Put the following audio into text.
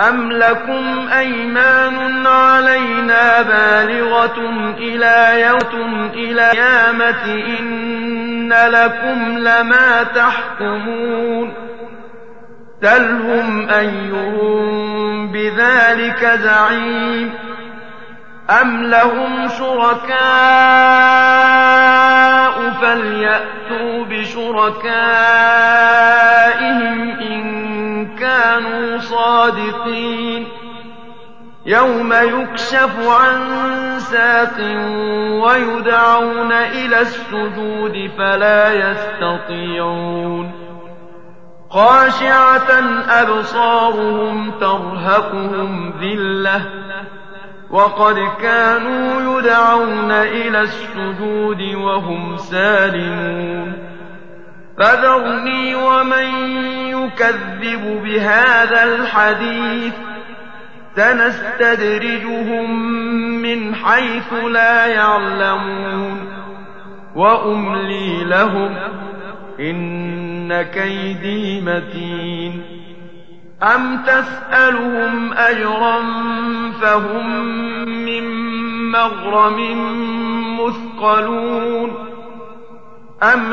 أم لكم أيمان علينا بالغة إلى يوم إلى قيامة إن لكم لما تحكمون سلهم أيهم بذلك زعيم أم لهم شركاء فليأتوا بشركائهم إن كانوا صادقين. يوم يكشف عن ساق ويدعون إلى السجود فلا يستطيعون. خاشعة أبصارهم ترهقهم ذلة. وقد كانوا يدعون إلى السجود وهم سالمون. فذرني ومن يكذب بهذا الحديث سنستدرجهم من حيث لا يعلمون وأملي لهم إن كيدي متين أم تسألهم أجرا فهم من مغرم مثقلون أم